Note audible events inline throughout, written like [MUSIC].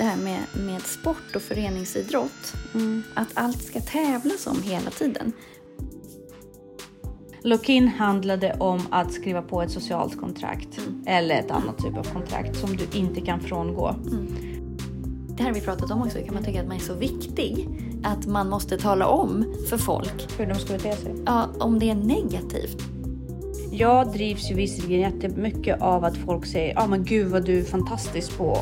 det här med, med sport och föreningsidrott. Mm. Att allt ska tävlas om hela tiden. Lock-in handlade om att skriva på ett socialt kontrakt Mm. eller ett annat typ av kontrakt som du inte kan frångå. Det här har vi pratat om också. Kan man tycka att man är så viktig att man måste tala om för folk Hur de ska bete sig. ja, om det är negativt. Jag drivs ju visserligen jättemycket av att folk säger ja ah, men gud vad du är fantastisk på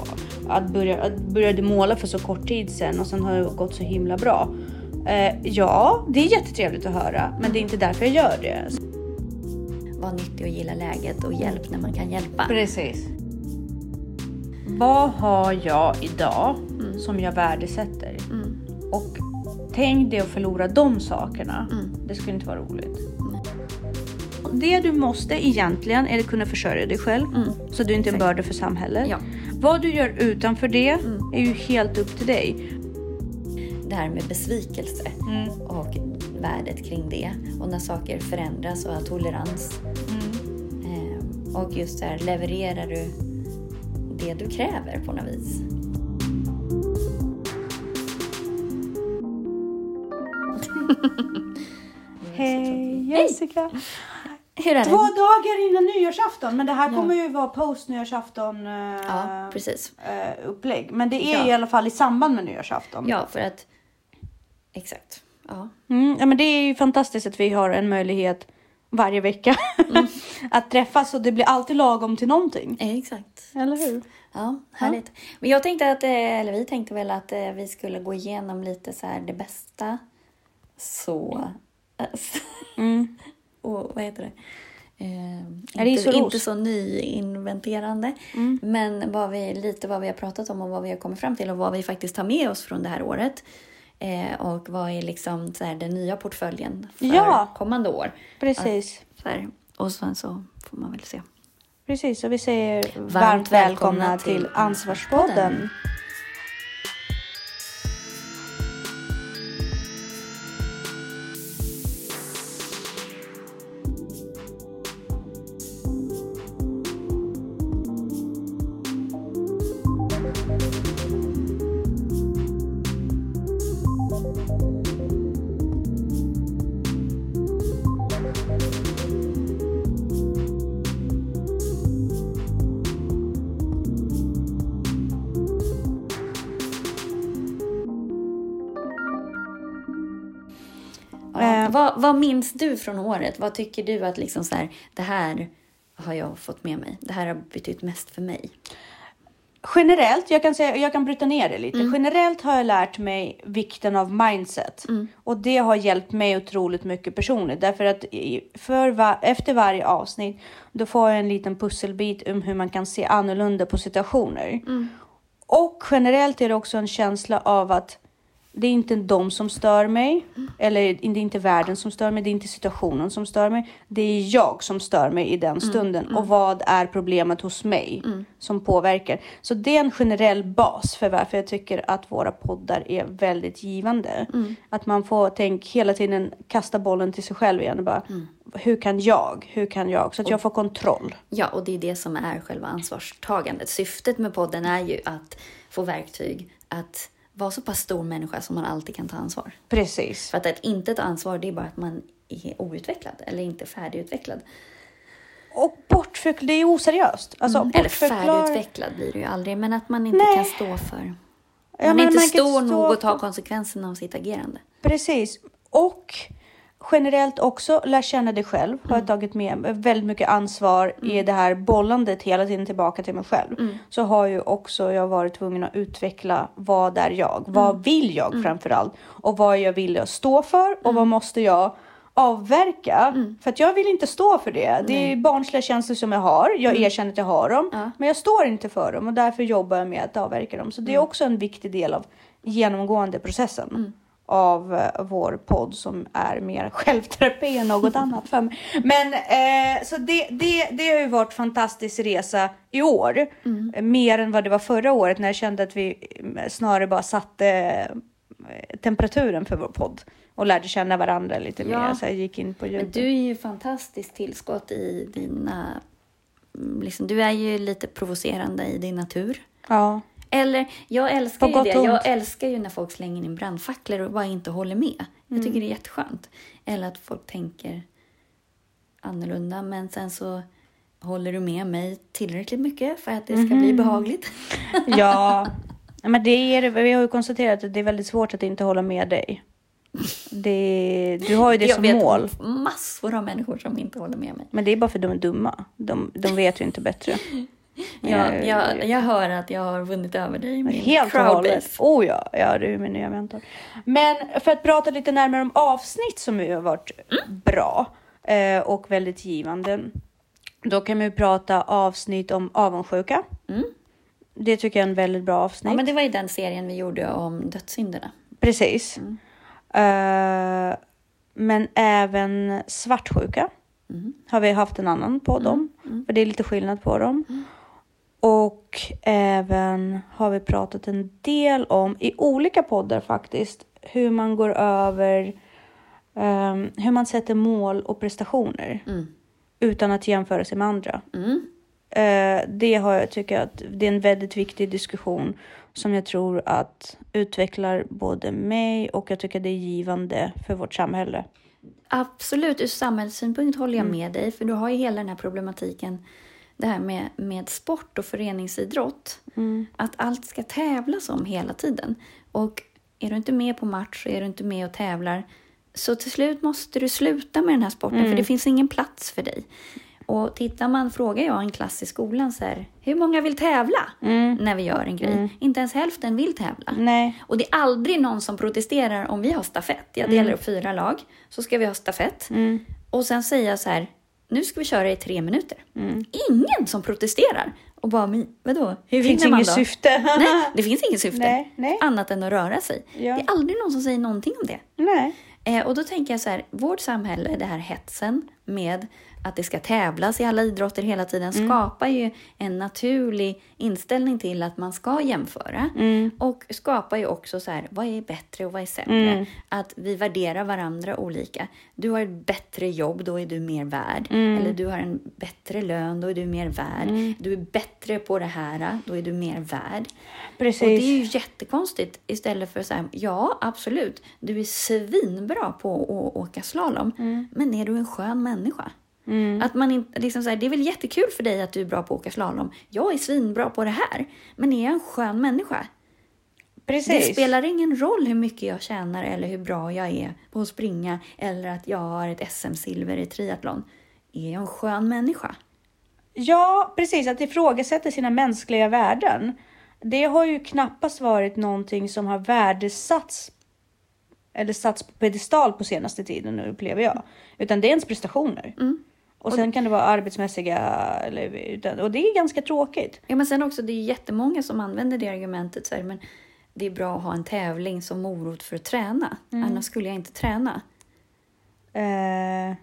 att börja att började måla för så kort tid sedan och sen har det gått så himla bra. Eh, ja, det är jättetrevligt att höra, men det är inte därför jag gör det. Var nyttig och gilla läget och hjälp när man kan hjälpa. Precis. Vad har jag idag som jag värdesätter? Mm. Och tänk dig att förlora de sakerna. Mm. Det skulle inte vara roligt. Det du måste egentligen är att kunna försörja dig själv. Mm. Så du inte är en börda för samhället. Ja. Vad du gör utanför det Mm. är ju helt upp till dig. Det här med besvikelse Mm. och värdet kring det. Och när saker förändras och har tolerans. Mm. Eh, och just det här, levererar du det du kräver på något vis? [LAUGHS] Hej Jessica! Hur är Två det? dagar innan nyårsafton, men det här Ja. kommer ju vara post nyårsafton eh, Ja, precis. eh, upplägg. Men det är Ja. i alla fall i samband med nyårsafton. Ja, för att... Exakt. Ja. Mm, ja, men det är ju fantastiskt att vi har en möjlighet varje vecka Mm. [LAUGHS] att träffas och det blir alltid lagom till någonting. Eh, Exakt. Eller hur? Ja, härligt. Men jag tänkte att, eh, eller vi tänkte väl att eh, vi skulle gå igenom lite så här det bästa. Så... Mm. Och vad heter det? Eh, Är det inte, Isoros? inte så nyinventerande. Mm. Men vad vi, lite vad vi har pratat om och vad vi har kommit fram till och vad vi faktiskt tar med oss från det här året. Eh, och vad är liksom så här, den nya portföljen för Ja. kommande år. Precis. Så här, och sen så får man väl se. Precis, och vi säger varmt, välkomna, välkomna till till Ansvarspodden. Vad, vad minns du från året? Vad tycker du att liksom så här, det här har jag fått med mig? Det här har betytt mest för mig. Generellt, jag kan, säga, jag kan bryta ner det lite. Mm. Generellt har jag lärt mig vikten av mindset. Och det har hjälpt mig otroligt mycket personligt. Därför att för efter varje avsnitt då får jag en liten pusselbit om hur man kan se annorlunda på situationer. Och generellt är det också en känsla av att det är inte de som stör mig. Eller det är inte världen som stör mig. Det är inte situationen som stör mig. Det är jag som stör mig i den stunden. Och vad är problemet hos mig som påverkar? Så det är en generell bas för varför jag tycker att våra poddar är väldigt givande. Att man får tänk hela tiden kasta bollen till sig själv igen och bara hur kan jag? Hur kan jag? Så att jag får kontroll. Ja, och det är det som är själva ansvarstagandet. Syftet med podden är ju att få verktyg att vara så pass stor människa som man alltid kan ta ansvar. Precis. För att ett inte ta ansvar, det är bara att man är outvecklad eller inte färdigutvecklad. Och bortförklara, det är oseriöst. Alltså, Mm. Eller färdigutvecklad blir det ju aldrig, men att man inte Nej. kan stå för... Ja, Man men är inte man stor stå nog att ta konsekvenserna av sitt agerande. Precis. Och generellt också lär känna dig själv. Har jag Mm. tagit med väldigt mycket ansvar i det här bollandet hela tiden tillbaka till mig själv. Mm. Så har ju också jag varit tvungen att utveckla vad är jag? Vad Mm. vill jag framför allt? Och vad jag vill jag stå för och Mm. vad måste jag avverka? För att jag vill inte stå för det. Det är barnsliga känslor som jag har. Jag erkänner att jag har dem. Mm. Ja. Men jag står inte för dem och därför jobbar jag med att avverka dem. Så det Mm. är också en viktig del av genomgående processen av eh, vår podd som är mer [LAUGHS] självterapi än något annat för mig. Men eh, så det, det, det har ju varit fantastisk resa i år. Eh, Mer än vad det var förra året när jag kände att vi eh, snarare bara satte eh, temperaturen för vår podd och lärde känna varandra lite Ja. mer. Så jag gick in på djupet. du är ju fantastiskt tillskott i dina... mm, Liksom, du är ju lite provocerande i din natur. Ja. Eller, jag älskar ju det. Jag älskar ju när folk slänger in brandfacklor och bara inte håller med. Jag Mm. tycker det är jätteskönt. Eller att folk tänker annorlunda, men sen så håller du med mig tillräckligt mycket för att det ska Mhm. bli behagligt. [LAUGHS] Ja, men det är. Vi har ju konstaterat att det är väldigt svårt att inte hålla med dig. Det, du har ju det jag som vet mål. massor av människor som inte håller med mig. Men det är bara för att de är dumma. De, de vet ju inte bättre. Jag, Eh, jag, jag hör att jag har vunnit över dig min Helt och hållet. Oh ja, ja, du är min nya mentor. Men för att prata lite närmare om avsnitt som ju har varit bra eh, och väldigt givande. Då kan vi prata avsnitt om avundsjuka. Mm. Det tycker jag är en väldigt bra avsnitt. Ja, men det var ju den serien vi gjorde om dödssynderna. Precis. Mm. Eh, men även svartsjuka Mm. har vi haft en annan podd om. Mm. För det är lite skillnad på dem. Och även har vi pratat en del om, i olika poddar faktiskt, hur man går över, ehm, hur man sätter mål och prestationer Mm. utan att jämföra sig med andra. Mm. Eh, det har jag tycker att det är en väldigt viktig diskussion som jag tror att utvecklar både mig och jag tycker det är givande för vårt samhälle. Absolut, ur samhällssynpunkt håller jag Mm. med dig. För du har ju hela den här problematiken, det här med, med sport och föreningsidrott. Mm. Att allt ska tävlas om hela tiden. Och är du inte med på match, är du inte med och tävlar, så till slut måste du sluta med den här sporten, Mm. för det finns ingen plats för dig. Och tittar man, frågar jag en klass i skolan så här, hur många vill tävla Mm. när vi gör en grej? Inte ens hälften vill tävla. Nej. Och det är aldrig någon som protesterar om vi har stafett. Jag delar upp fyra lag, så ska vi ha stafett. Mm. Och sen säger jag så här, nu ska vi köra i tre minuter. Mm. Ingen som protesterar. Och bara, men vadå, hur Det finns vinner man inget då? syfte. [LAUGHS] Nej, det finns inget syfte. Nej, nej. Annat än att röra sig. Ja. Det är aldrig någon som säger någonting om det. Nej. Eh, och då tänker jag så här, vårt samhälle, det här hetsen med att det ska tävlas i alla idrotter hela tiden Mm. skapar ju en naturlig inställning till att man ska jämföra. Mm. Och skapar ju också så här, vad är bättre och vad är sämre? Att vi värderar varandra olika. Du har ett bättre jobb, då är du mer värd. Eller du har en bättre lön, då är du mer värd. Du är bättre på det här, då är du mer värd. Precis. Och det är ju jättekonstigt istället för att säga, ja absolut, du är svinbra på att åka slalom, men är du en skön människa? Att man inte, liksom så här, det är väl jättekul för dig att du är bra på att åka slalom. Jag är svinbra på det här, men är jag en skön människa? Precis. Det spelar ingen roll hur mycket jag tjänar eller hur bra jag är på att springa eller att jag har ett SM-silver i triathlon. Är jag en skön människa? Ja, precis. Att ifrågasätta sina mänskliga värden. Det har ju knappast varit någonting som har värdesatts eller satts på pedestal på senaste tiden nu upplever jag. Utan det är ens prestationer. Mm. Och sen kan det vara arbetsmässiga eller, och det är ganska tråkigt. Ja, men sen också, det är jättemånga som använder det argumentet. Så här, men det är bra att ha en tävling som morot för att träna. Annars skulle jag inte träna. Eh,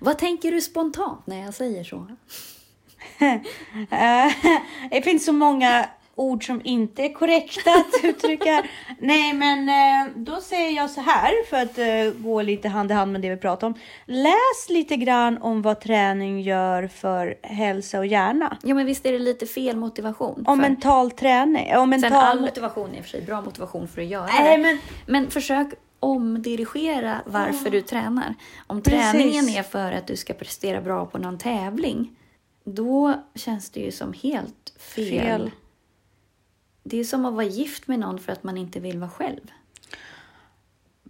Vad tänker du spontant när jag säger så? [LAUGHS] Eh, [LAUGHS] det finns så många ord som inte är korrekta att [LAUGHS] uttrycka. Nej, men eh, då säger jag så här för att eh, gå lite hand i hand med det vi pratar om. Läs lite grann om vad träning gör för hälsa och hjärna. Ja, men visst är det lite fel motivation? Om för- mental träning. Om Sen all mental... motivation är i och för sig bra motivation för att göra Nej, det. men Men försök omdirigera varför du tränar. Om Precis. träningen är för att du ska prestera bra på någon tävling, då känns det ju som helt fel. Fel. Det är som att vara gift med någon för att man inte vill vara själv.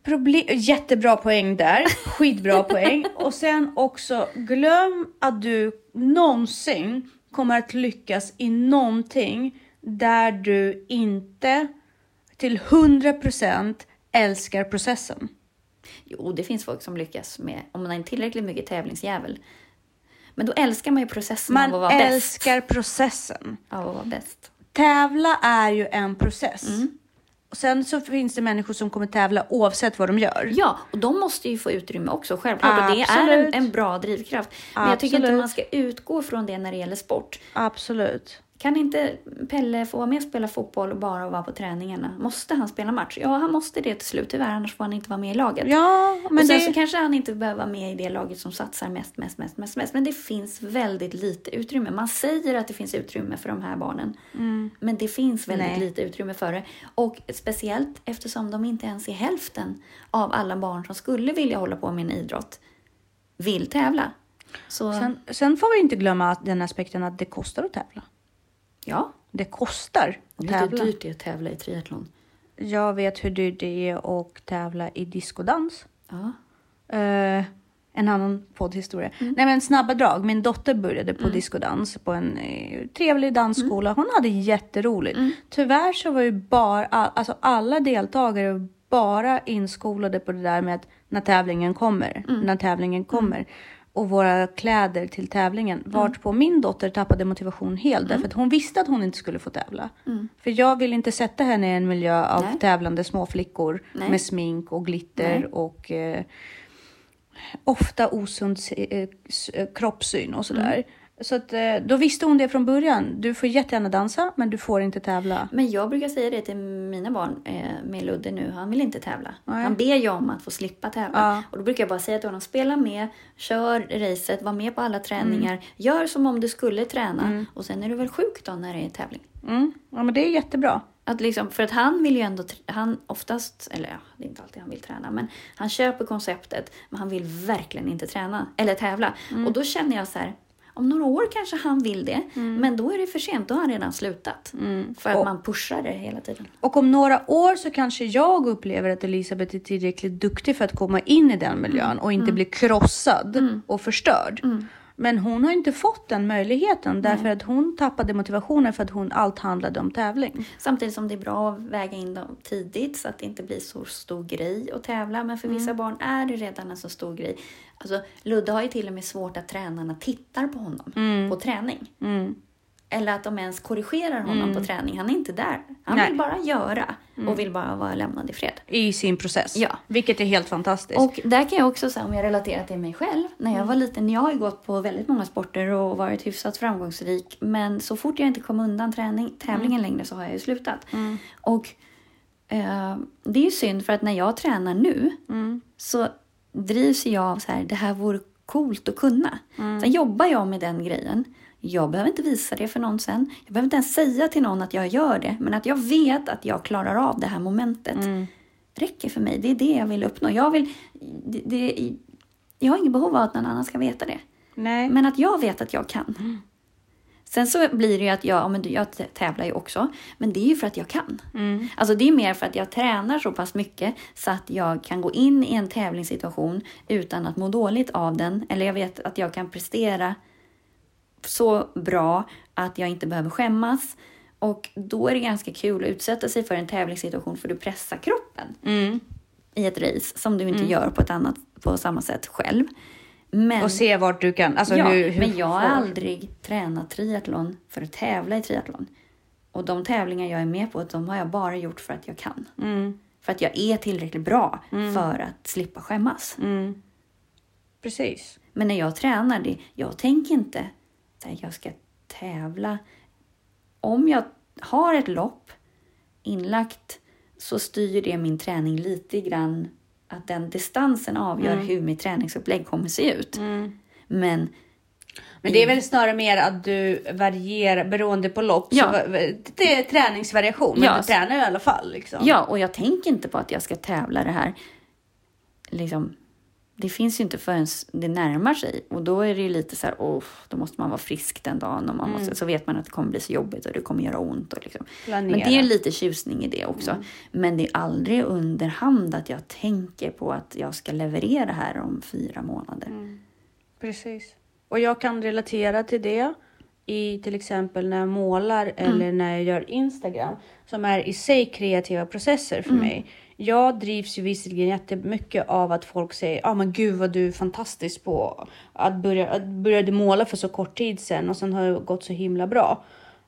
Problem, jättebra poäng där. Skitbra [LAUGHS] poäng. Och sen också, glöm att du någonsin kommer att lyckas i någonting där du inte till 100% älskar processen. Jo, det finns folk som lyckas med, om man är en tillräckligt mycket tävlingsjävel. Men då älskar man ju processen Man av att vara bäst. älskar processen. Av att vara bäst. Tävla är ju en process. Mm. Och sen så finns det människor som kommer tävla oavsett vad de gör. Ja, och de måste ju få utrymme också, självklart. Och det är en, Absolut. en bra drivkraft. Men jag tycker inte Absolut. man ska utgå från det när det gäller sport. Absolut. Kan inte Pelle få vara med och spela fotboll och bara vara på träningarna? Måste han spela match? Ja, han måste det till slut tyvärr, annars får han inte vara med i laget. Ja, men och sen det... så kanske han inte behöver vara med i det laget som satsar mest, mest, mest, mest, mest. Men det finns väldigt lite utrymme. Man säger att det finns utrymme för de här barnen. Men det finns väldigt Nej. lite utrymme för det. Och speciellt eftersom de inte ens är hälften av alla barn som skulle vilja hålla på med en idrott vill tävla. Så Sen, sen får vi inte glömma att den aspekten att det kostar att tävla. Ja, Det kostar att vet du hur tävla. dyrt det är att tävla i triathlon? Jag vet hur dyrt det är att tävla i diskodans. Ja. Eh, en annan poddhistoria. Nej men snabba drag. Min dotter började på diskodans på en eh, trevlig dansskola. Hon hade jätteroligt. Tyvärr så var ju bara, all, alltså alla deltagare bara inskolade på det där med att när tävlingen kommer, när tävlingen kommer. Och våra kläder till tävlingen. Vart på min dotter tappade motivation helt. Därför att hon visste att hon inte skulle få tävla. För jag vill inte sätta henne i en miljö av Nej. tävlande småflickor. Nej. Med smink och glitter Nej. och eh, ofta osund eh, eh, kroppssyn och sådär. Mm. Så att, eh, då visste hon det från början. Du får jättegärna dansa, men du får inte tävla. Men jag brukar säga det till mina barn eh, med Ludde nu. Han vill inte tävla. Nej. Han ber ju om att få slippa tävla. Ja. Och då brukar jag bara säga till honom, spela med, kör racet, var med på alla träningar. Mm. Gör som om du skulle träna. Och sen är du väl sjuk då när det är tävling. Mm. Ja, men det är jättebra. Att liksom, för att han vill ju ändå, han oftast, eller ja, det är inte alltid han vill träna, men han köper konceptet, men han vill verkligen inte träna eller tävla. Mm. Och då känner jag så här, om några år kanske han vill det, Mm. men då är det för sent, då har han redan slutat. För att Och- man pushar det hela tiden. Och om några år så kanske jag upplever att Elisabeth är tillräckligt duktig för att komma in i den miljön och inte bli krossad och förstörd. Men hon har inte fått den möjligheten därför att hon tappade motivationen för att hon allt handlade om tävling. Samtidigt som det är bra att väga in dem tidigt så att det inte blir så stor grej att tävla. Men för vissa barn är det redan en så stor grej. Alltså, Ludde har ju till och med svårt att tränarna tittar på honom på träning. Eller att de ens korrigerar honom på träning. Han är inte där. Han Nej. vill bara göra och vill bara vara lämnad i fred. I sin process. Ja. Vilket är helt fantastiskt. Och där kan jag också säga, om jag relaterar till mig själv. När jag var liten, jag har ju gått på väldigt många sporter och varit hyfsat framgångsrik. Men så fort jag inte kom undan träning, tävlingen längre så har jag ju slutat. Och eh, det är ju synd för att när jag tränar nu så drivs jag av så här, det här vore coolt att kunna. Sen jobbar jag med den grejen. Jag behöver inte visa det för någon sen. Jag behöver inte ens säga till någon att jag gör det. Men att jag vet att jag klarar av det här momentet räcker för mig. Det är det jag vill uppnå. Jag, vill, det, det, jag har inget behov av att någon annan ska veta det. Nej. Men att jag vet att jag kan. Sen så blir det ju att jag, ja, men jag tävlar ju också, men det är ju för att jag kan. Alltså det är mer för att jag tränar så pass mycket så att jag kan gå in i en tävlingssituation utan att må dåligt av den. Eller jag vet att jag kan prestera så bra att jag inte behöver skämmas. Och då är det ganska kul att utsätta sig för en tävlingssituation för du pressar kroppen Mm. i ett race som du inte gör på ett annat på samma sätt själv. Men, Och se vart du kan. Alltså ja, hur, hur men jag har aldrig tränat triathlon för att tävla i triathlon. Och de tävlingar jag är med på, de har jag bara gjort för att jag kan. Mm. För att jag är tillräckligt bra för att slippa skämmas. Mm. Precis. Men när jag tränar, det, jag tänker inte jag ska tävla. Om jag har ett lopp inlagt så styr det min träning lite grann. Att den distansen avgör hur mitt träningsupplägg kommer se ut. Men Men det är väl snarare mer att du varierar beroende på lopp. Ja. Så det är träningsvariation, men Ja. du tränar i alla fall. Liksom. Ja, och jag tänker inte på att jag ska tävla det här. Liksom, det finns ju inte förrän det närmar sig. Och då är det ju lite så här, oh, då måste man vara frisk den dagen. Och man måste, Så vet man att det kommer bli så jobbigt och det kommer göra ont. Och liksom. Planera. Men det är ju lite tjusning i det också. Men det är aldrig under hand att jag tänker på att jag ska leverera här om fyra månader. Precis. Och jag kan relatera till det i till exempel när jag målar eller när jag gör Instagram som är i sig kreativa processer för mig. Jag drivs ju visserligen jättemycket av att folk säger ja ah, men gud vad du är fantastisk på att börja att började måla för så kort tid sedan och sen har det gått så himla bra.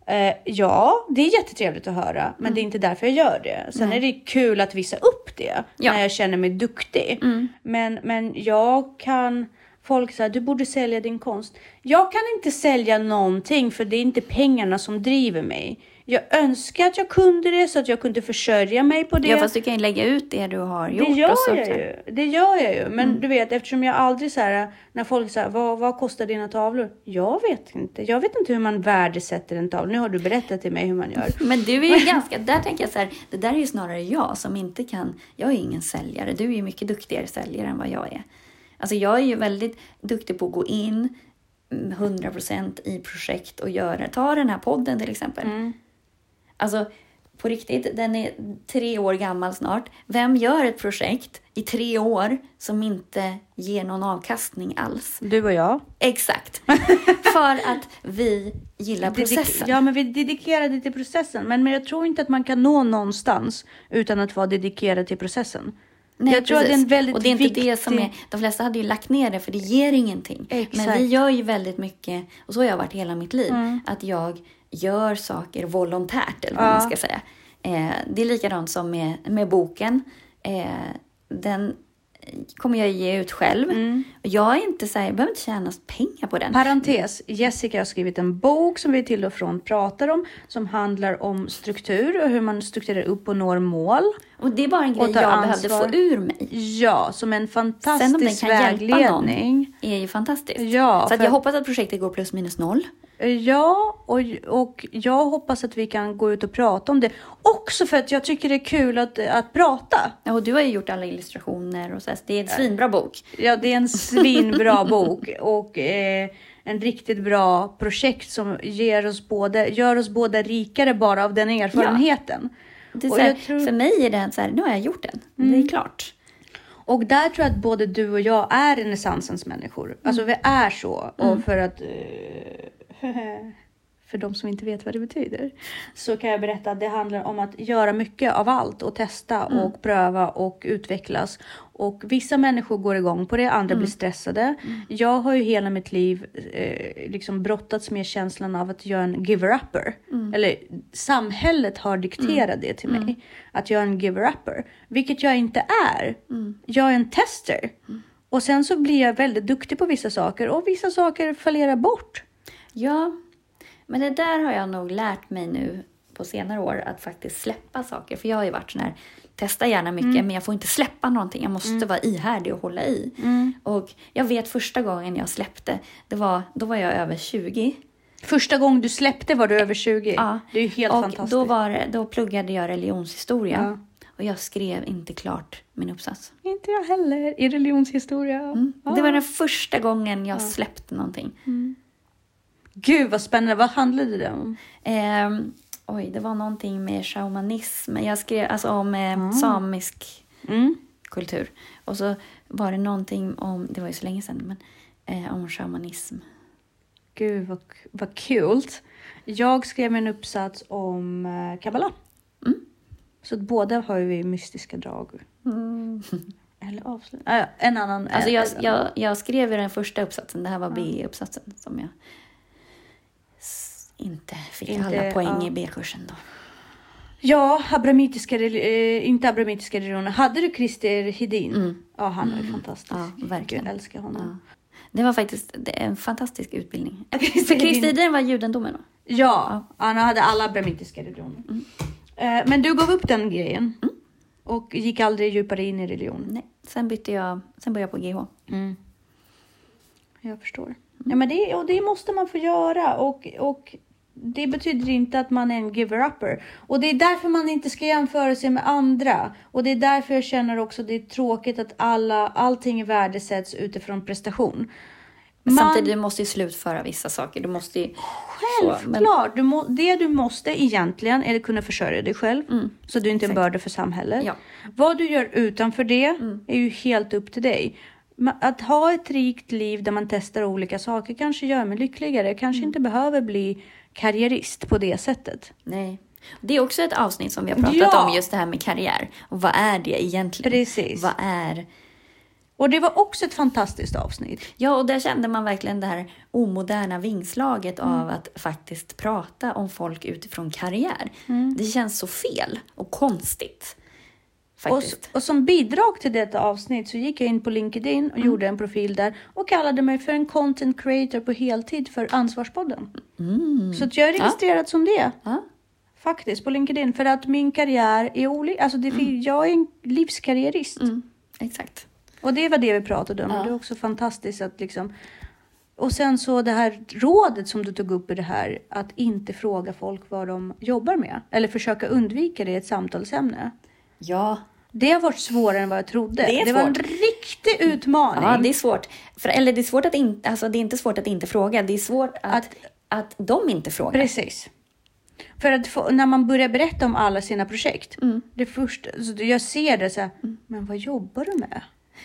Eh, ja, det är jättetrevligt att höra, men det är inte därför jag gör det. Sen är det kul att visa upp det Ja. när jag känner mig duktig. Men, men jag kan folk säger du borde sälja din konst. Jag kan inte sälja någonting för det är inte pengarna som driver mig. Jag önskar att jag kunde det så att jag kunde försörja mig på det. Ja, fast du kan ju lägga ut det du har gjort. Det gör och så, jag ju. Det gör jag ju. Men mm. du vet, eftersom jag aldrig så här, när folk säger vad, vad kostar dina tavlor? Jag vet inte. Jag vet inte hur man värdesätter en tavla. Nu har du berättat till mig hur man gör. Men du är ju [LAUGHS] ganska, där tänker jag så här, det där är ju snarare jag som inte kan, jag är ingen säljare. Du är ju mycket duktigare säljare än vad jag är. Alltså jag är ju väldigt duktig på att gå in 100% mm, i projekt och göra, ta den här podden till exempel. Mm Alltså, på riktigt, den är tre år gammal snart. Vem gör ett projekt i tre år som inte ger någon avkastning alls? Du och jag. Exakt. För att vi gillar processen. ja, men vi är dedikerade till processen. Men, men jag tror inte att man kan nå någonstans utan att vara dedikerad till processen. Nej, jag tror att det är en väldigt Och det är inte viktig... det som är... De flesta hade ju lagt ner det för det ger ingenting. Exakt. Men vi gör ju väldigt mycket, och så har jag varit hela mitt liv, mm. att jag gör saker volontärt, eller vad ja. man ska säga. Eh, det är likadant som med, med boken. Eh, den kommer jag ge ut själv. Mm. Jag är inte så här, jag behöver inte tjäna pengar på den. Parentes, Jessica har skrivit en bok som vi till och från pratar om som handlar om struktur och hur man strukturerar upp och når mål. Och det är bara en grej jag ansvar. behövde få ur mig. Ja, som en fantastisk Sen om den kan vägledning. Hjälpa någon är ju fantastiskt. Ja, så jag hoppas att projektet går plus minus noll. Ja, och, och jag hoppas att vi kan gå ut och prata om det. Också för att jag tycker det är kul att, att prata. Ja, och du har ju gjort alla illustrationer och så. Det är en svinbra bok. Ja, det är en svinbra [LAUGHS] bok. Och eh, en riktigt bra projekt som ger oss både, gör oss båda rikare bara av den erfarenheten. Ja. Här, tror... För mig är det så här, nu har jag gjort den. Mm. Det är mm. klart. Och där tror jag att både du och jag är renässansens människor. Alltså mm. vi är så. Och mm. för att... Eh, [LAUGHS] för de som inte vet vad det betyder, så kan jag berätta att det handlar om att göra mycket av allt och testa mm. och pröva och utvecklas. Och vissa människor går igång på det, andra mm. blir stressade. Mm. Jag har ju hela mitt liv eh, liksom brottats med känslan av att jag är en giver-upper. Mm. Eller samhället har dikterat mm. det till mig. Mm. Att jag är en giver-upper. Vilket jag inte är. Jag är en tester. Och sen så blir jag väldigt duktig på vissa saker och vissa saker fallerar bort. Ja, men det där har jag nog lärt mig nu på senare år, att faktiskt släppa saker. För jag har ju varit sån här, testa gärna mycket, mm. men jag får inte släppa någonting. Jag måste mm. vara ihärdig och hålla i. Mm. Och jag vet första gången jag släppte, det var, då var jag över 20. Första gången du släppte var du över 20? Ja. Det är ju helt och fantastiskt. Då, var, då pluggade jag religionshistoria. Ja. Och jag skrev inte klart min uppsats. Inte jag heller, i religionshistoria. Mm. Ja. Det var den första gången jag släppte någonting. Gud vad spännande. Vad handlade det om? Eh, oj, det var någonting med shamanism. Jag skrev alltså om eh, mm. samisk mm. kultur. Och så var det någonting om, det var ju så länge sedan, men eh, om shamanism. Gud vad, vad kul. Jag skrev en uppsats om eh, kabbala. Mm. Så båda har vi mystiska drag. Mm. Eller avslut. Äh, en annan. Alltså jag, jag, jag skrev den första uppsatsen, det här var B-uppsatsen som jag inte fick inte, alla poäng ja. i B-kursen då. Ja, abramitiska, eh, inte abramitiska religioner. Hade du Christer Hedin? Mm. Ja, han är mm. fantastisk. Ja, verkligen. Jag älskar honom. Ja. Det var faktiskt det en fantastisk utbildning. [LAUGHS] För Christer Hedin var judendomen va? Ja, ja, han hade alla abramitiska religioner. Mm. Eh, men du gav upp den grejen. Mm. Och gick aldrig djupare in i religion? Nej, sen bytte jag, sen började jag på GH. Mm. Jag förstår. Ja, men det, och det måste man få göra. Och, och det betyder inte att man är en giver-upper. Och det är därför man inte ska jämföra sig med andra. Och det är därför jag känner också att det är tråkigt att alla, allting värdesätts utifrån prestation. Man, Samtidigt, du måste ju slutföra vissa saker. Du måste ju, Självklart! Men... Du må, det du måste egentligen är att kunna försörja dig själv. Mm. Så du är inte är en börda för samhället. Ja. Vad du gör utanför det mm. är ju helt upp till dig att ha ett rikt liv där man testar olika saker kanske gör mig lyckligare. Jag kanske mm. inte behöver bli karriärist på det sättet. Nej. Det är också ett avsnitt som vi har pratat ja. om, just det här med karriär. Och vad är det egentligen? Precis. Vad är... Och det var också ett fantastiskt avsnitt. Ja, och där kände man verkligen det här omoderna vingslaget mm. av att faktiskt prata om folk utifrån karriär. Mm. Det känns så fel och konstigt. Och, och som bidrag till detta avsnitt så gick jag in på LinkedIn och gjorde en profil där och kallade mig för en content creator på heltid för Ansvarspodden. Så att jag är registrerad som det. Ja. Faktiskt på LinkedIn för att min karriär är olika. Alltså det, jag är en livskarriärist. Mm, exakt. Och det var det vi pratade om. Och det är också fantastiskt att liksom... Och sen så det här rådet som du tog upp i det här, att inte fråga folk vad de jobbar med. Eller försöka undvika det i ett samtalsämne. Ja, Det har varit svårare än vad jag trodde. Det är var en riktig utmaning. ja det är svårt. För, eller det är svårt att inte, alltså det är inte svårt att inte fråga. Det är svårt att, Att- att, de inte frågar. Precis. För att få, när man börjar berätta om alla sina projekt. Mm. Det första, så jag ser det så här, men vad jobbar du med?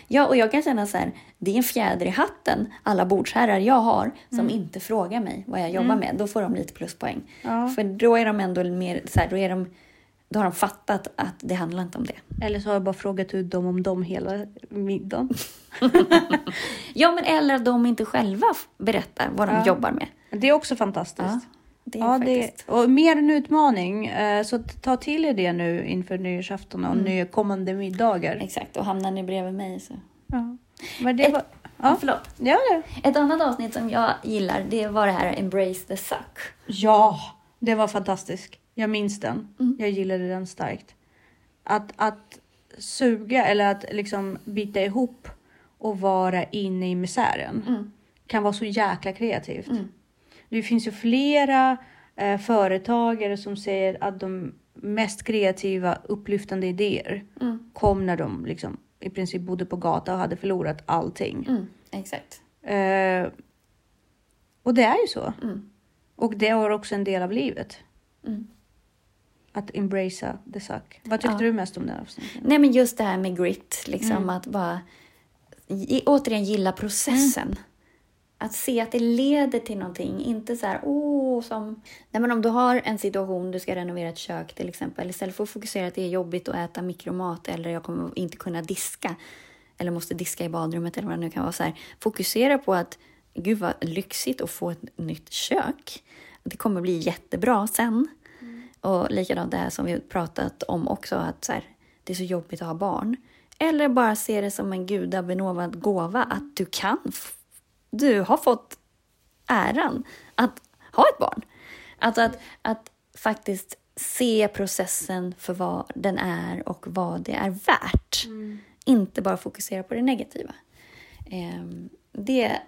Ja, och jag kan känna så här, det är en fjäder i hatten, alla bordsherrar jag har, som Mm. inte frågar mig vad jag jobbar med. Då får de lite pluspoäng. Ja. För då är de ändå mer, så här, då, är de, då har de fattat att det handlar inte om det. Eller så har jag bara frågat ut dem om dem hela middagen. [LAUGHS] Ja, men eller att de inte själva berättar vad de Ja. jobbar med. Det är också fantastiskt. Ja, det är Ja, faktiskt. det, och mer en utmaning. eh, Så ta till er det nu inför nyårsafton och Mm. nya kommande middagar. Exakt, och hamnar ni bredvid mig så... Ja. Men det Ett- var... Ja, Förlåt. ja, det. Ett annat avsnitt som jag gillar, det var det här Embrace the Suck. ja, det var fantastiskt. Jag minns den. Mm. Jag gillade den starkt. Att, att suga eller att liksom bita ihop och vara inne i misären Mm. kan vara så jäkla kreativt. Det finns ju flera eh, företagare som säger att de mest kreativa upplyftande idéer Mm. kom när de liksom i princip bodde på gata och hade förlorat allting. Mm, exakt. Eh, och det är ju så. Mm. Och det var också en del av livet. Att embracea the suck. Vad tyckte Ja. du mest om den avsnittet? Nej, men just det här med grit, liksom Mm. att bara återigen gilla processen. Mm. Att se att det leder till någonting, inte så här, åh, som... Nej, men om du har en situation, du ska renovera ett kök till exempel, istället för att fokusera att det är jobbigt att äta mikromat eller jag kommer inte kunna diska, eller måste diska i badrummet eller vad det nu kan vara, så här, fokusera på att gud vad lyxigt att få ett nytt kök. Det kommer bli jättebra sen. Och likadant det här som vi pratat om också, att så här, det är så jobbigt att ha barn. Eller bara se det som en gudabenåvad gåva, att du kan, du har fått äran att ha ett barn. Alltså att, att faktiskt se processen för vad den är och vad det är värt. Inte bara fokusera på det negativa. Ehm, det,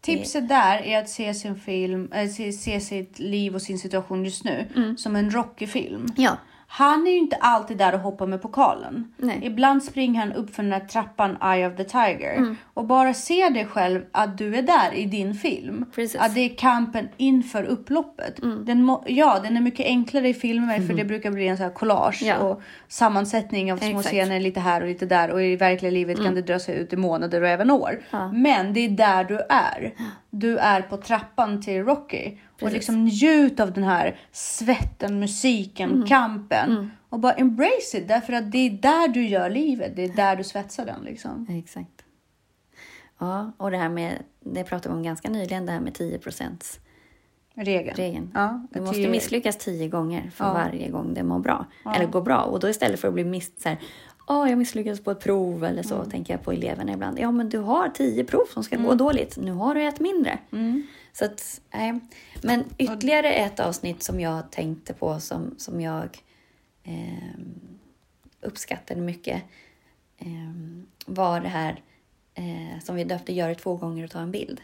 Tipset där är att se sin film, äh, se, se sitt liv och sin situation just nu Mm. som en Rocky-film. ja, Han är ju inte alltid där och hoppar med pokalen. Nej. Ibland springer han upp för den här trappan Eye of the Tiger. Mm. Och bara se dig själv att du är där i din film. Precis. Mm. Att det är kampen inför upploppet. Den må, ja, den är mycket enklare i filmer för det brukar bli en så här collage Ja. och sammansättning av små Exakt. scener lite här och lite där. Och i verkliga livet kan det dra sig ut i månader och även år. Ja. Men det är där du är. Du är på trappan till Rocky. Och Precis. liksom njut av den här svetten, musiken, Mm. kampen. Och bara embrace it, därför att det är där du gör livet. Det är där du svetsar den liksom. exakt. Ja, och det här med, det pratade vi om ganska nyligen, det här med 10 procents Regeln. regeln. Ja, Du måste tio- misslyckas tio gånger för Ja. varje gång det mår bra. Eller går bra. Och då istället för att bli miss, så här, Åh, jag misslyckades på ett prov eller så, Mm. tänker jag på eleverna ibland. Ja, men du har tio prov som ska gå dåligt. Nu har du ett mindre. Mm. Så att, nej. Men ytterligare ett avsnitt som jag tänkte på som, som jag ehm, uppskattade mycket ehm, var det här eh, som vi döpte Gör det två gånger och ta en bild.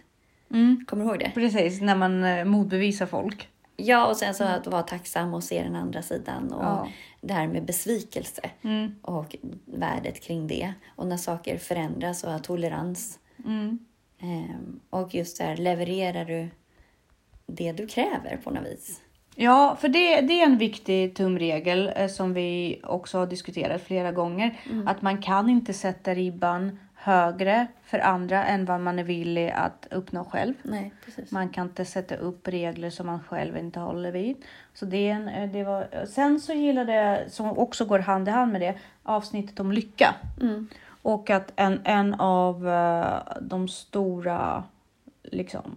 Mm. Kommer du ihåg det? Precis, när man eh, motbevisar folk. Ja, och sen så att vara tacksam och se den andra sidan. Och Ja. det här med besvikelse Mm. och värdet kring det. Och när saker förändras och tolerans. Mm. Ehm, och just det här, levererar du det du kräver på något vis? Ja, för det, det är en viktig tumregel eh, som vi också har diskuterat flera gånger. Att man kan inte sätta ribban högre för andra än vad man är villig att uppnå själv. Nej, precis. Man kan inte sätta upp regler som man själv inte håller vid. Så det är en, eh, det var, sen så gillade jag, som också går hand i hand med det, avsnittet om lycka. Mm. Och att en, en av eh, de stora liksom,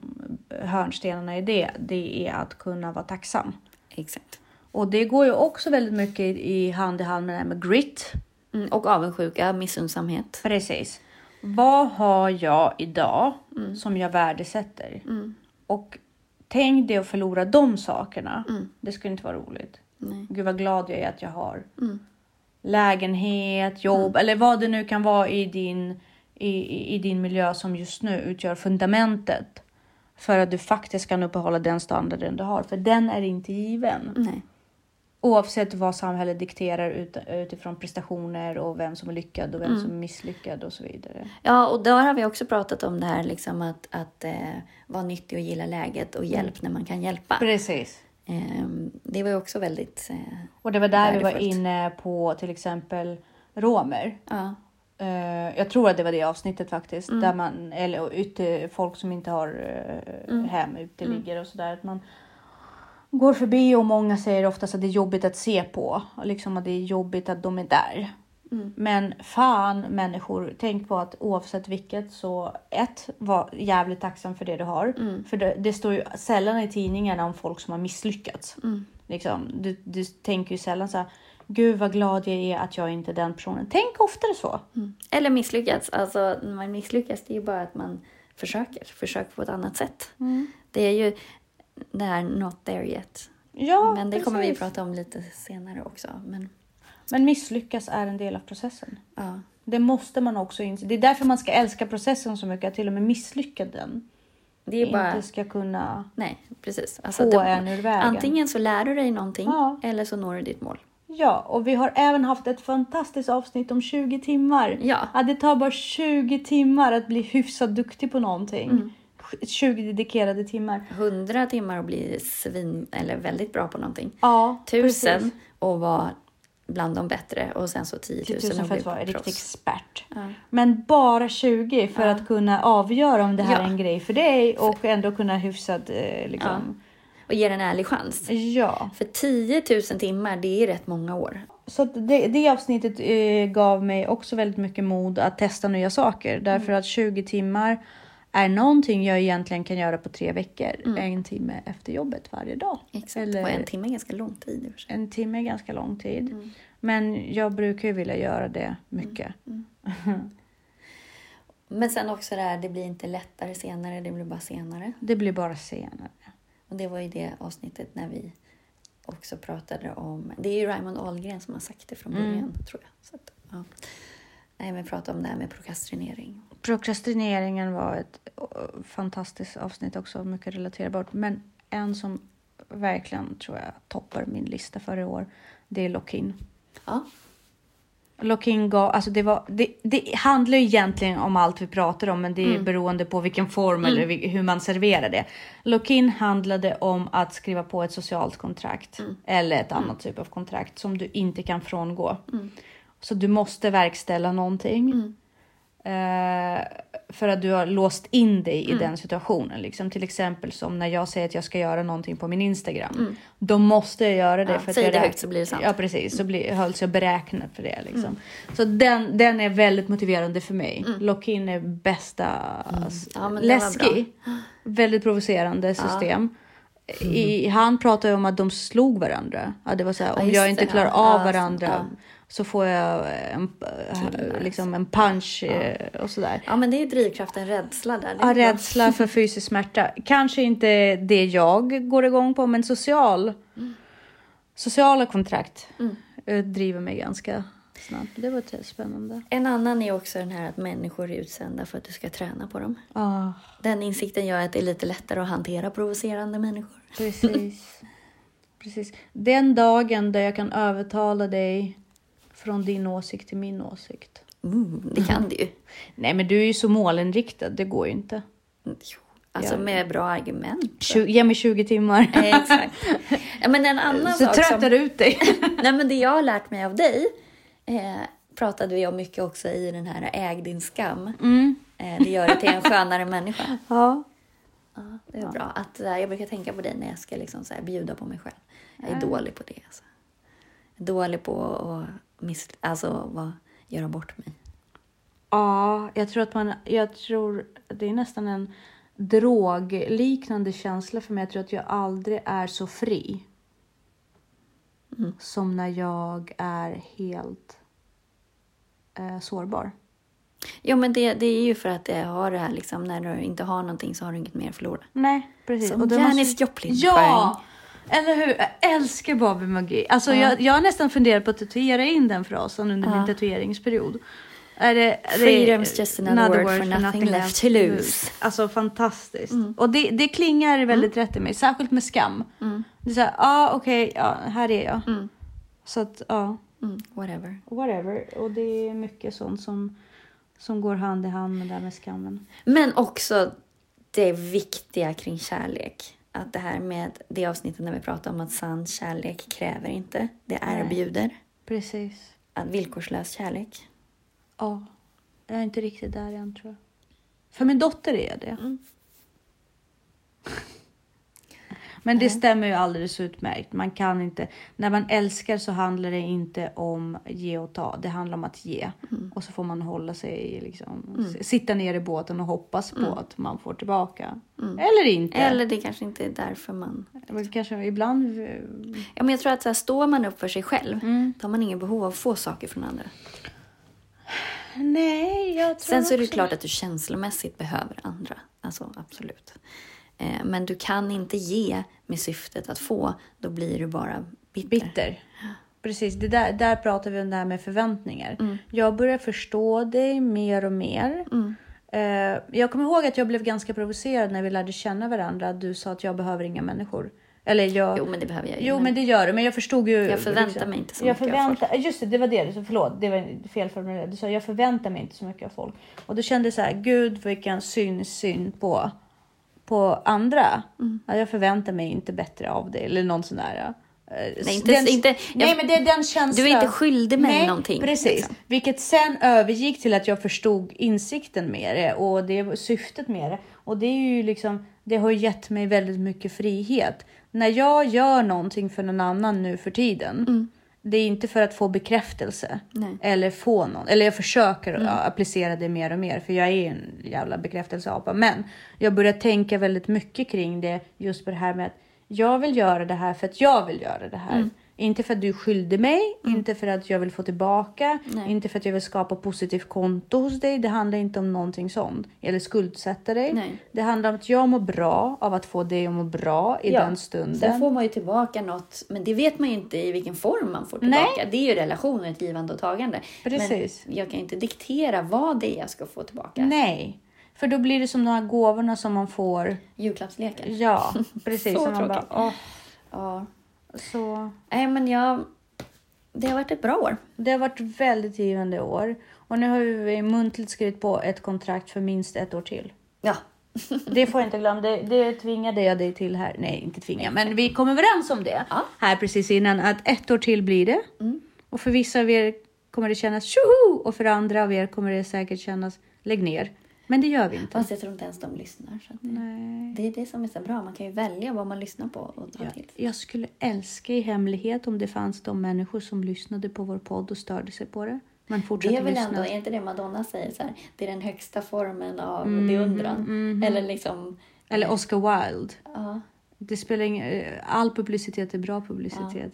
hörnstenarna i det, det är att kunna vara tacksam. Exakt. Och det går ju också väldigt mycket i, hand i hand med det här med grit. Mm, och avundsjuka, missundsamhet. Precis. Vad har jag idag som jag värdesätter? Och tänk dig att förlora de sakerna. Det skulle inte vara roligt. Nej. Gud vad glad jag är att jag har lägenhet, jobb eller vad det nu kan vara i din, i, i- din miljö som just nu utgör fundamentet för att du faktiskt kan uppehålla den standarden du har. För den är inte given. Nej. Oavsett vad samhället dikterar ut, utifrån prestationer och vem som är lyckad och vem som är misslyckad och så vidare. Ja, och där har vi också pratat om det här liksom att, att eh, vara nyttig och gilla läget och hjälp när man kan hjälpa. Precis. Ehm, det var ju också väldigt... Eh, Och det var där vi var inne på till exempel romer. ja. Eh, jag tror att det var det avsnittet faktiskt. Där man, eller ute, folk som inte har uh, hem, uteligger och sådär. Att man går förbi och många säger oftast att det är jobbigt att se på. Och liksom att det är jobbigt att de är där. Men fan människor, tänk på att oavsett vilket så ett, var jävligt tacksam för det du har. För det, det står ju sällan i tidningarna om folk som har misslyckats. Liksom, du, du tänker ju sällan så här, gud vad glad jag är att jag inte är den personen. Tänk oftare så. Eller misslyckats. Alltså, när man misslyckas, det är ju bara att man försöker. Försöker på ett annat sätt. Det är ju det här not there yet. Ja, Men det kommer vi precis. prata om lite senare också. Men, Men misslyckas är en del av processen. ja. Det måste man också inse. Det är därför man ska älska processen så mycket, att till och med misslyckanden Det är bara... inte ska kunna Nej, precis. Alltså, få det- en ur vägen. Antingen så lär du dig någonting Ja. eller så når du ditt mål. Ja, och vi har även haft ett fantastiskt avsnitt om 20 timmar. Ja. det tar bara 20 timmar att bli hyfsat duktig på någonting. Mm. 20 dedikerade timmar. 100 timmar och bli svin, eller väldigt bra på någonting. Ja, Tusen precis. och vara bland de bättre och sen så 10 000 Tusen och för bli att vara riktig expert. Ja. Men bara 20 för Ja. att kunna avgöra om det här Ja. är en grej för dig och ändå kunna hyfsat eh, liksom. Och ge den en ärlig chans. Ja. För 10 000 timmar, det är rätt många år. Så det, det avsnittet eh, gav mig också väldigt mycket mod att testa nya saker. Därför att 20 timmar är någonting jag egentligen kan göra på tre veckor. En timme efter jobbet varje dag. Exakt. Eller Och en timme är ganska lång tid. en timme är ganska lång tid. Men jag brukar ju vilja göra det mycket. [LAUGHS] Men sen också det här, det blir inte lättare senare, det blir bara senare. Det blir bara senare. Och det var ju det avsnittet när vi också pratade om... Det är ju Raymond Ahlgren som har sagt det från början, tror jag. Så att, ja. Nej, men prata om det här med prokrastinering. Prokrastineringen var ett eh, fantastiskt avsnitt också, mycket relaterbart. Men en som verkligen tror jag toppar min lista för i år, det är Lock-in. Ja, Lock-in gav, alltså det, var, det, det handlar ju egentligen om allt vi pratar om, men det är beroende på vilken form eller vi- hur man serverar det. Lock-in handlade om att skriva på ett socialt kontrakt eller ett annat typ av kontrakt som du inte kan frångå. Så du måste verkställa någonting. Eh, för att du har låst in dig Mm. i den situationen. Liksom, till exempel som när jag säger att jag ska göra någonting på min Instagram. Då måste jag göra det. Mm. Ja, för att säg jag det högt så blir det sant. Mm. Ja precis, så blir, hölls jag beräknad för det. Liksom. Så den, den är väldigt motiverande för mig. Lock-in är bästa, Mm. Ja, läskig. Väldigt provocerande system. I, han pratar ju om att de slog varandra. Ja, det var så här, Ja, om jag inte klarar ja. av Ja, varandra ja. Så får jag en, äh, liksom en punch eh, och sådär. ja men det är drivkraften rädsla där. Ja, rädsla för fysisk smärta. Kanske inte det jag går igång på, men social. Sociala kontrakt eh, driver mig ganska snabbt. Det var spännande. En annan är också den här att människor är utsända för att du ska träna på dem. Ja, Den insikten gör att det är lite lättare att hantera provocerande människor. precis. precis. Den dagen där jag kan övertala dig från din åsikt till min åsikt. Mm, det kan du ju. Nej, men du är ju så målinriktad. Det går ju inte. Jo, Alltså Ja. med bra argument. 20, ge mig 20 timmar. Eh, [LAUGHS] Exakt. Ja, men en annan så sak tröttar som... du ut dig. [LAUGHS] Nej, men det jag har lärt mig av dig eh, pratade vi om mycket också i den här Äg din skam. Mm. Eh, det gör dig till en skönare människa. [LAUGHS] Ja. Ja, det är bra. Att, eh, jag brukar tänka på dig när jag ska liksom, så här, bjuda på mig själv. Jag är dålig på det. Alltså. Jag är dålig på att miss, alltså, vad, göra bort mig. Ja, jag tror att man, jag tror det är nästan en drogliknande känsla för mig. Jag tror att jag aldrig är så fri. Som när jag är helt eh, sårbar. Jo, men det, det är ju för att det har det här liksom, när du inte har någonting så har du inget mer att förlora. Nej, precis. Som Och Janis måste- Joplin Ja! Eller hur? Jag älskar Barbie-magi. Alltså, Ja. jag, jag har nästan funderat på att tatuera in den frasen under Ja. min tatueringsperiod. Är det, är Freedom's just another word for nothing left to lose. Alltså fantastiskt. Och det, det klingar väldigt rätt i mig, särskilt med skam. Det är såhär, ja ah, okej, ja, här är jag. Mm. Så att, ja, Mm, whatever. whatever. Och det är mycket sånt som, som går hand i hand med det här med skammen. Men också det viktiga kring kärlek. Att det här med det avsnittet när vi pratar om att sann kärlek kräver inte, det Nej. erbjuder. Precis. Att villkorslös kärlek. Ja, jag är inte riktigt där än tror jag. För min dotter är jag det. Mm. Men det stämmer ju alldeles utmärkt. Man kan inte, när man älskar så handlar det inte om ge och ta. Det handlar om att ge. Mm. Och så får man hålla sig, liksom, s- sitta ner i båten och hoppas på att man får tillbaka. Eller inte. Mm. Eller det kanske inte är därför man... Eller kanske ibland... Ja, men jag tror att så här, står man upp för sig själv, Mm. då har man ingen behov av att få saker från andra. Nej, jag tror Sen så är det också- klart att du känslomässigt behöver andra. Alltså absolut. Eh, men du kan inte ge med syftet att få. Då blir du bara bitter. Bitter. Precis, det där, där pratar vi om det här med förväntningar. Mm. Jag börjar förstå dig mer och mer. Eh, jag kommer ihåg att jag blev ganska provocerad när vi lärde känna varandra. Du sa att jag behöver inga människor. Eller jag... Jo, men det behöver jag ju. Jo, men det gör du. Men jag förstod ju... Jag förväntar mig inte så jag mycket av förväntar, Just det, det var det. du sa. Förlåt, det var fel formulerat. Du sa jag förväntar mig inte så mycket av folk. Och då kände jag så här, gud vilken syn, syn på, på andra. Mm. Ja, jag förväntar mig inte bättre av dig. Eller någon sån där. Eh, Nej, inte- den, inte- nej jag- men det är den känslan. Du är inte skyldig mig nej, någonting, Precis. liksom. Vilket sen övergick till att jag förstod insikten med det och det syftet med det. Och det är ju liksom, det har gett mig väldigt mycket frihet. När jag gör någonting för någon annan nu för tiden. Det är inte för att få bekräftelse. Nej. Eller få någon. Eller jag försöker att applicera det mer och mer. För jag är en jävla bekräftelseapa. Men jag börjar tänka väldigt mycket kring det. Just på det här med att jag vill göra det här för att jag vill göra det här. Inte för att du skyldig mig, inte för att jag vill få tillbaka, Nej. inte för att jag vill skapa positivt konto hos dig. Det handlar inte om någonting sånt. Eller skuldsätta dig. Nej. Det handlar om att jag mår bra av att få dig att må bra i Ja. den stunden. Sen får man ju tillbaka något, men det vet man ju inte i vilken form man får tillbaka. Det är ju relationer, ett givande och tagande. Precis. Men jag kan inte diktera vad det är jag ska få tillbaka. Nej, för då blir det som de här gåvorna som man får. Julklappsleken. Ja, [LAUGHS] precis. Så man bara, tråkigt. åh, Ja. Så. Nej, men jag... Det har varit ett bra år. Det har varit väldigt givande år. Och nu har vi muntligt skrivit på ett kontrakt för minst ett år till. Ja. [LAUGHS] Det får jag inte glömma. Det, det tvingade jag dig till här. Nej, inte tvinga, men vi kom överens om det Ja. här precis innan. Att ett år till blir det. Mm. Och för vissa av er kommer det kännas tjoho! Och för andra av er kommer det säkert kännas lägg ner. Men det gör vi inte. Fast jag tror inte ens de lyssnar. Så det, det är det som är så bra. Man kan ju välja vad man lyssnar på och ta Ja, till. jag skulle älska i hemlighet om det fanns de människor som lyssnade på vår podd och störde sig på det. Men Det är väl lyssna. ändå, är inte det Madonna säger så här, det är den högsta formen av Mm, beundran. Eller liksom, Eller Oscar Wilde. ja. Det spelar ingen, all publicitet är bra publicitet.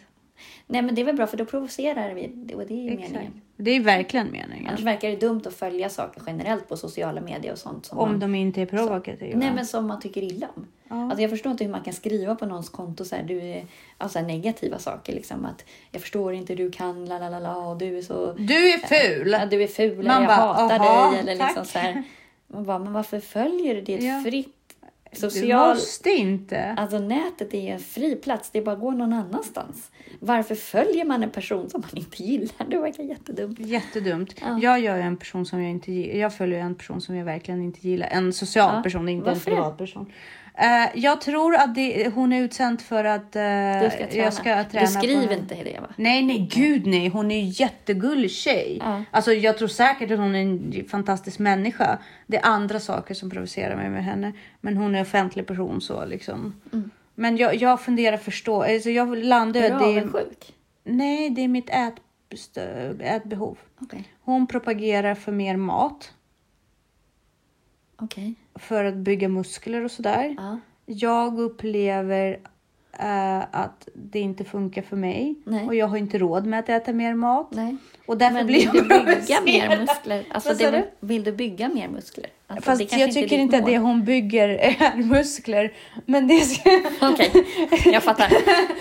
Nej men det är väl bra för då provocerar vi och det är ju Exakt. meningen. Det är verkligen meningen. Annars verkar det dumt att följa saker generellt på sociala medier och sånt. Som Om man, de inte är provokativa. Nej men som man tycker illa om. Ja. Alltså jag förstår inte hur man kan skriva på någons konto så här, du är, alltså negativa saker. Liksom, att jag förstår inte, du kan la la la la och du är så... Du är ful! Ja, du är ful eller Man jag bara, hatar "Aha, dig. Eller liksom tack." så här. Man bara, men varför följer du det? Är Ja. ett fritt Du social... måste inte. Alltså nätet är en fri plats, det är bara att gå någon annanstans. Varför följer man en person som man inte gillar? Det verkar jättedumt. Jättedumt. Ja. Jag gör en person som jag inte gillar. Jag följer en person som jag verkligen inte gillar. En social Ja, person, inte varför en det? privatperson. Uh, jag tror att det, hon är utsänd för att Du ska träna. jag ska träna du skriver inte det va? Nej, nej, gud nej. Hon är ju jättegullig tjej. Ja. Alltså, jag tror säkert att hon är en fantastisk människa. Det är andra saker som provocerar mig med henne. Men hon är offentlig person så liksom. Mm. Men jag, jag funderar förstå. Alltså, jag landar Är du avundsjuk? Nej, det är mitt ät, ätbehov. Okej. Hon propagerar för mer mat. Okej. För att bygga muskler och sådär. Ja. Jag upplever eh, att det inte funkar för mig. Nej. Och jag har inte råd med att äta mer mat. Nej. Och därför Men blir vill du bygga mer muskler? Alltså, det vill, du? vill du bygga mer muskler? Alltså, Fast jag tycker ditt inte att det hon bygger [LAUGHS] är muskler. Men det ska... Okej, jag fattar.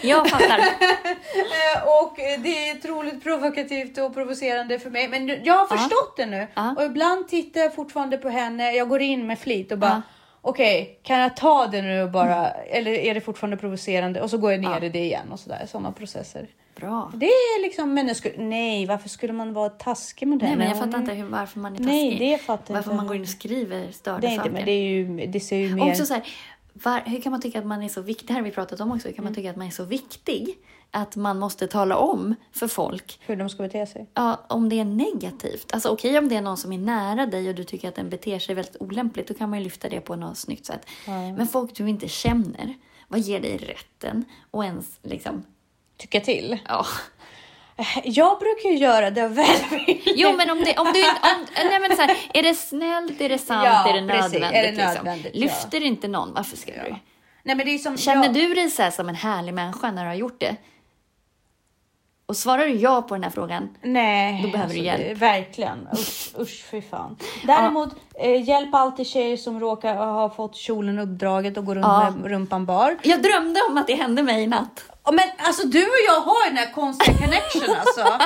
Jag fattar. [LAUGHS] Och det är otroligt provokativt och provocerande för mig. Men jag har förstått det nu. Ja. Och ibland tittar jag fortfarande på henne. Jag går in med flit och bara Ja. okej, kan jag ta det nu bara eller är det fortfarande provocerande? Och så går jag ner Ja. i det igen och sådär. Sådana processer. Bra. Det är liksom, men skulle, nej, varför skulle man vara taskig mot Nej, henne? men jag fattar inte hur, varför man är taskig. Nej, det fattar varför inte. man går in och skriver störda Det är inte, saker. men det, är ju, det ser ju mer... Också så här, var, hur kan man tycka att man är så viktig? Det här har vi pratat om också. Hur kan man tycka att man är så viktig att man måste tala om för folk hur de ska bete sig. ja, om det är negativt. Alltså okej om det är någon som är nära dig och du tycker att den beter sig väldigt olämpligt, då kan man ju lyfta det på något snyggt sätt. Men folk du inte känner, vad ger dig rätten och ens liksom, Tycka till. ja. Jag brukar ju göra det av välvilja. Jo men om, det, om du inte, om, nej men så här, är det snällt, är det sant, Ja, är det precis. nödvändigt? Är det nödvändigt, liksom? Lyfter inte någon, varför ska du? Nej, men det är som, Känner jag- du dig så som en härlig människa när du har gjort det? Och svarar du ja på den här frågan, Nej, Då behöver du hjälp. Verkligen. Usch, usch fy fan. Däremot, eh, hjälp alltid tjejer som råkar ha fått kjolen uppdraget och går runt Ja. med rumpan bar. jag drömde om att det hände mig i natt. Ja, Men alltså du och jag har den här konstiga [LAUGHS] connection alltså.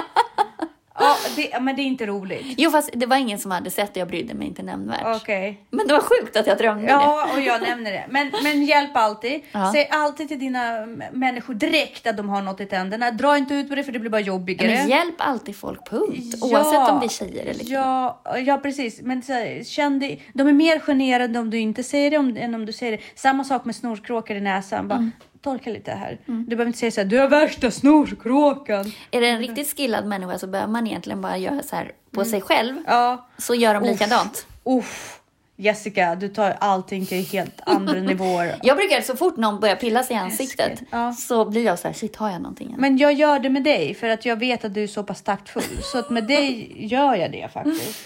Ja, det, men det är inte roligt. Jo fast det var ingen som hade sett det, jag brydde mig inte nämnvärt. Okej. Men det var sjukt att jag drömde det. Ja, och jag nämner det. Men, men hjälp alltid. Ja. Säg alltid till dina människor direkt att de har något i tänderna. Dra inte ut på det för det blir bara jobbigare. Men hjälp alltid folk, punkt. Ja. Oavsett om det är tjejer eller killar. Ja, ja precis. Men så här, känn dig, de är mer generade om du inte säger det om, än om du säger det. Samma sak med snorkråkor i näsan. Bara, Mm. Torka lite här. Du behöver inte säga så här, du har värsta snorkråkan. Är det en riktigt skillad människa så behöver man egentligen bara göra så här på sig själv. Ja, Så gör de likadant. uff. Jessica, du tar allting till helt andra [LAUGHS] nivåer. Jag brukar så fort någon börjar pilla sig i ansiktet Ja. så blir jag så här, shit har jag någonting? än? Men jag gör det med dig för att jag vet att du är så pass taktfull. Så att med dig gör jag det faktiskt.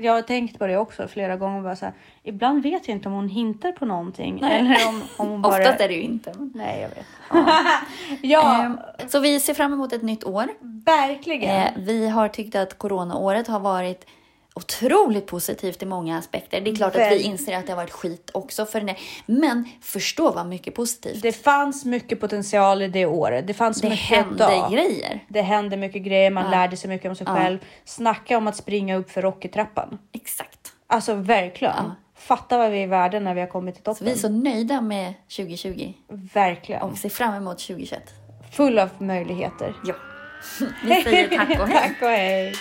Jag har tänkt på det också flera gånger. Bara så här, ibland vet jag inte om hon hintar på någonting. Nej. Eller om, om hon [LAUGHS] bara... Oftast är det ju inte. men- Nej, jag vet. [LAUGHS] ja, Ehm, Så vi ser fram emot ett nytt år. verkligen. Eh, vi har tyckt att coronaåret har varit otroligt positivt i många aspekter. Det är klart att vi inser att det har varit skit också för det. Men förstå vad mycket positivt. Det fanns mycket potential i det året. Det fanns Det mycket hände dag. grejer. Det hände mycket grejer, man Ja. lärde sig mycket om sig Ja. själv. Snacka om att springa upp för Rocky-trappan. Exakt. Alltså verkligen. Ja. Fatta vad vi är värda när vi har kommit till Så toppen. vi är så nöjda med 2020 Verkligen. och ser fram emot 2021. Full av möjligheter. Ja. [LAUGHS] Vi säger tack och [LAUGHS] hej. Tack och hej.